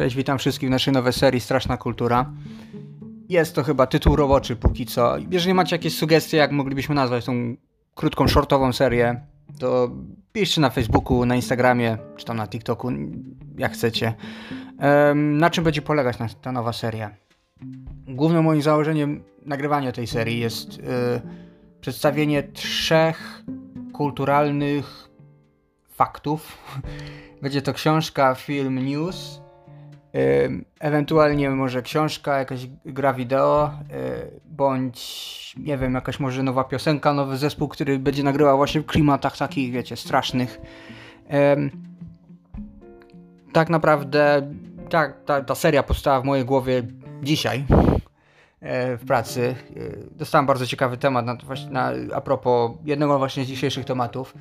Cześć, witam wszystkich w naszej nowej serii Straszna Kultura. Jest to chyba tytuł roboczy póki co. Jeżeli macie jakieś sugestie, jak moglibyśmy nazwać tą krótką, shortową serię, to piszcie na Facebooku, na Instagramie, czy tam na TikToku, jak chcecie. Na czym będzie polegać ta nowa seria? Głównym moim założeniem nagrywania tej serii jest yy, przedstawienie trzech kulturalnych faktów. Będzie to książka, film, news Ewentualnie może książka, jakaś gra wideo, y, bądź nie wiem, jakaś może nowa piosenka, nowy zespół, który będzie nagrywał właśnie w klimatach takich, wiecie, strasznych. Tak naprawdę tak, ta, ta seria powstała w mojej głowie dzisiaj e, w pracy. E, dostałem bardzo ciekawy temat na, na, a propos jednego właśnie z dzisiejszych tematów.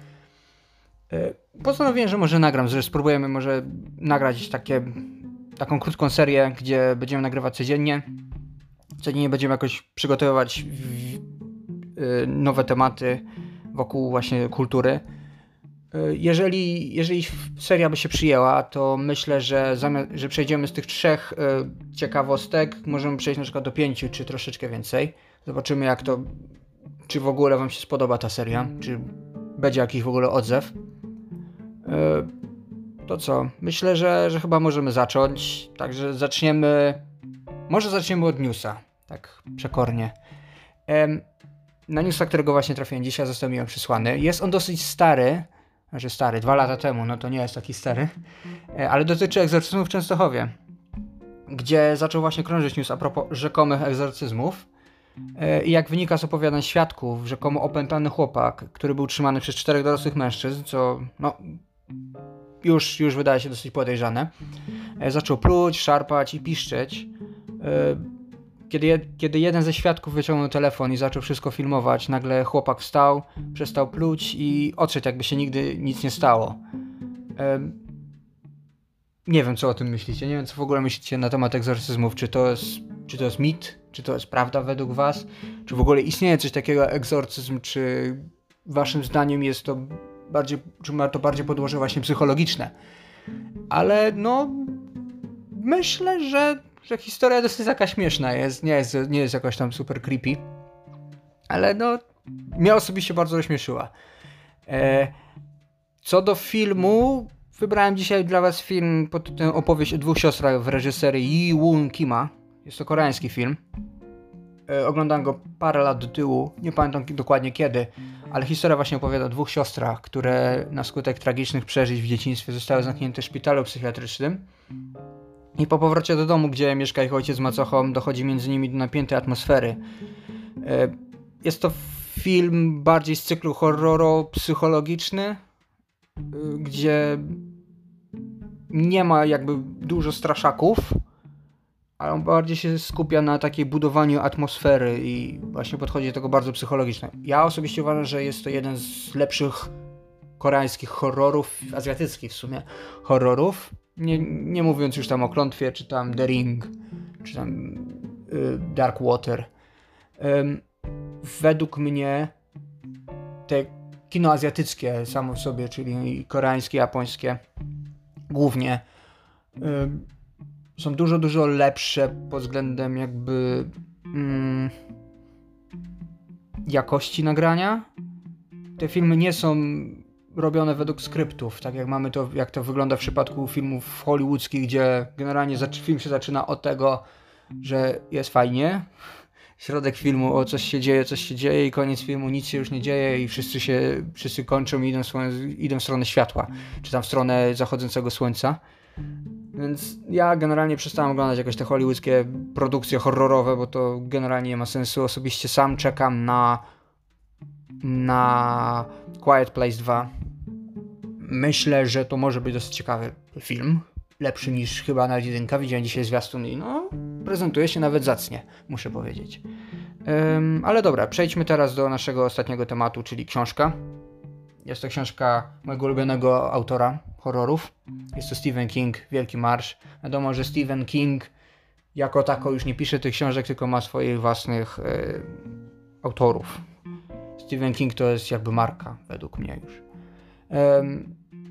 Postanowiłem, że może nagram, że spróbujemy może nagrać takie taką krótką serię, gdzie będziemy nagrywać codziennie. Codziennie będziemy jakoś przygotowywać y, nowe tematy wokół właśnie kultury. Y, jeżeli, jeżeli seria by się przyjęła, to myślę, że, zamiast, że przejdziemy z tych trzech y, ciekawostek, możemy przejść na przykład do pięciu, czy troszeczkę więcej. Zobaczymy, jak to, czy w ogóle Wam się spodoba ta seria, czy będzie jakiś w ogóle odzew. To co? Myślę, że, że chyba możemy zacząć. Także zaczniemy. Może zaczniemy od newsa. Tak przekornie. Na newsa, którego właśnie trafiłem dzisiaj, został mi on przysłany. Jest on dosyć stary. Znaczy stary, dwa lata temu, no to nie jest taki stary. E, ale dotyczy egzorcyzmów w Częstochowie. Gdzie zaczął właśnie krążyć news a propos rzekomych egzorcyzmów. E, I jak wynika z opowiadań świadków, rzekomo opętany chłopak, który był trzymany przez czterech dorosłych mężczyzn, co no, już, już wydaje się dosyć podejrzane. E, zaczął pluć, szarpać i piszczeć. E, kiedy, kiedy jeden ze świadków wyciągnął telefon i zaczął wszystko filmować, nagle chłopak wstał, przestał pluć i odszedł, jakby się nigdy nic nie stało. E, nie wiem, co o tym myślicie. Nie wiem, co w ogóle myślicie na temat egzorcyzmów. Czy to jest, czy to jest mit? Czy to jest prawda według was? Czy w ogóle istnieje coś takiego jak egzorcyzm? Czy waszym zdaniem jest to bardziej, czy ma to bardziej podłoże właśnie psychologiczne. Ale no, myślę, że, że historia dosyć taka śmieszna jest, nie jest, nie jest jakoś tam super creepy. Ale no, mnie osobiście bardzo rozśmieszyła. E, co do filmu, wybrałem dzisiaj dla was film pod tytułem Opowieść o dwóch siostrach w reżyserii Yi Woon Kima. Jest to koreański film. E, oglądałem go parę lat do tyłu, nie pamiętam dokładnie kiedy, ale historia właśnie opowiada o dwóch siostrach, które na skutek tragicznych przeżyć w dzieciństwie zostały zamknięte w szpitalu psychiatrycznym. I po powrocie do domu, gdzie mieszka ich ojciec z macochą, dochodzi między nimi do napiętej atmosfery. E, jest to film bardziej z cyklu horroro-psychologiczny, e, gdzie nie ma jakby dużo straszaków, ale on bardziej się skupia na takiej budowaniu atmosfery i właśnie podchodzi do tego bardzo psychologicznie. Ja osobiście uważam, że jest to jeden z lepszych koreańskich horrorów, azjatyckich w sumie horrorów. Nie, nie mówiąc już tam o Klątwie, czy tam The Ring, czy tam y, Dark Water. Ym, według mnie te kino azjatyckie samo w sobie, czyli koreańskie, japońskie, głównie są dużo, dużo lepsze pod względem jakby mm, jakości nagrania. Te filmy nie są robione według skryptów, tak jak mamy to, jak to wygląda w przypadku filmów hollywoodzkich, gdzie generalnie film się zaczyna od tego, że jest fajnie, środek filmu, o coś się dzieje, coś się dzieje i koniec filmu, nic się już nie dzieje i wszyscy się, wszyscy kończą i idą w stronę, idą w stronę światła, czy tam w stronę zachodzącego słońca. Więc ja generalnie przestałem oglądać jakieś te hollywoodzkie produkcje horrorowe, bo to generalnie nie ma sensu. Osobiście sam czekam na na Quiet Place 2. Myślę, że to może być dosyć ciekawy film. Lepszy niż chyba na jedynka. Widziałem dzisiaj zwiastun i no, prezentuje się nawet zacnie, muszę powiedzieć. Um, ale dobra, przejdźmy teraz do naszego ostatniego tematu, czyli książka. Jest to książka mojego ulubionego autora horrorów. Jest to Stephen King, Wielki Marsz. Wiadomo, że Stephen King jako tako już nie pisze tych książek, tylko ma swoich własnych e, autorów. Stephen King to jest jakby marka, według mnie już.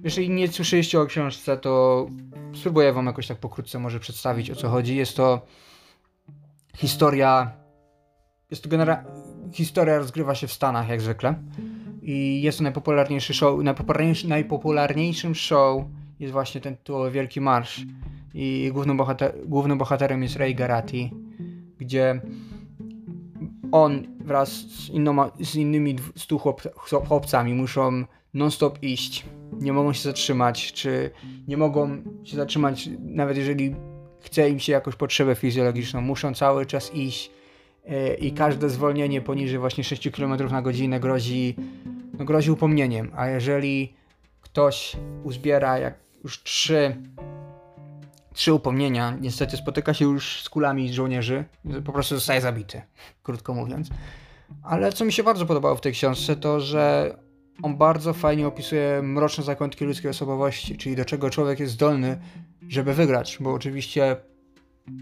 jeżeli nie słyszeliście o książce, to spróbuję wam jakoś tak pokrótce może przedstawić o co chodzi. Jest to historia. Jest to genera... Historia rozgrywa się w Stanach jak zwykle. I jest to najpopularniejszy show. Najpopularniejszy, najpopularniejszym show jest właśnie ten tytułowy Wielki Marsz. I głównym, bohater, głównym bohaterem jest Ray Garati, gdzie on wraz z, innoma, z innymi stu chłop, chłopcami muszą non-stop iść. Nie mogą się zatrzymać, czy nie mogą się zatrzymać, nawet jeżeli chce im się jakąś potrzebę fizjologiczną. Muszą cały czas iść yy, i każde zwolnienie poniżej właśnie 6 km na godzinę grozi, no grozi upomnieniem. A jeżeli ktoś uzbiera jak już trzy trzy upomnienia, niestety spotyka się już z kulami żołnierzy, po prostu zostaje zabity, krótko mówiąc. Ale co mi się bardzo podobało w tej książce, to że on bardzo fajnie opisuje mroczne zakątki ludzkiej osobowości, czyli do czego człowiek jest zdolny, żeby wygrać, bo oczywiście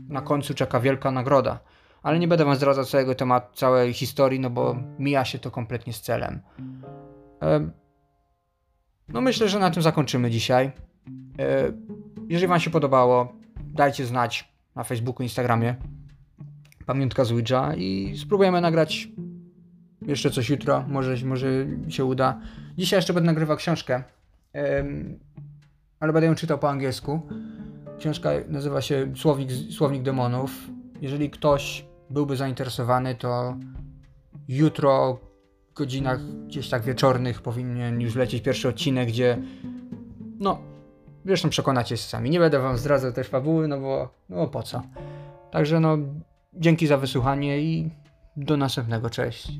na końcu czeka wielka nagroda. Ale nie będę wam zdradzał całego tematu, całej historii, no bo mija się to kompletnie z celem. No myślę, że na tym zakończymy dzisiaj. E, jeżeli Wam się podobało, dajcie znać na Facebooku, Instagramie. Pamiątka z Ouija i spróbujemy nagrać jeszcze coś jutro. Może, może się uda. Dzisiaj jeszcze będę nagrywał książkę, ale będę ją czytał po angielsku. Książka nazywa się Słownik, Słownik Demonów. Jeżeli ktoś byłby zainteresowany, to jutro godzinach gdzieś tak wieczornych powinien już lecieć pierwszy odcinek, gdzie no Zresztą przekonacie się sami. Nie będę wam zdradzał też fabuły, no bo no po co. Także no, dzięki za wysłuchanie i do następnego. Cześć.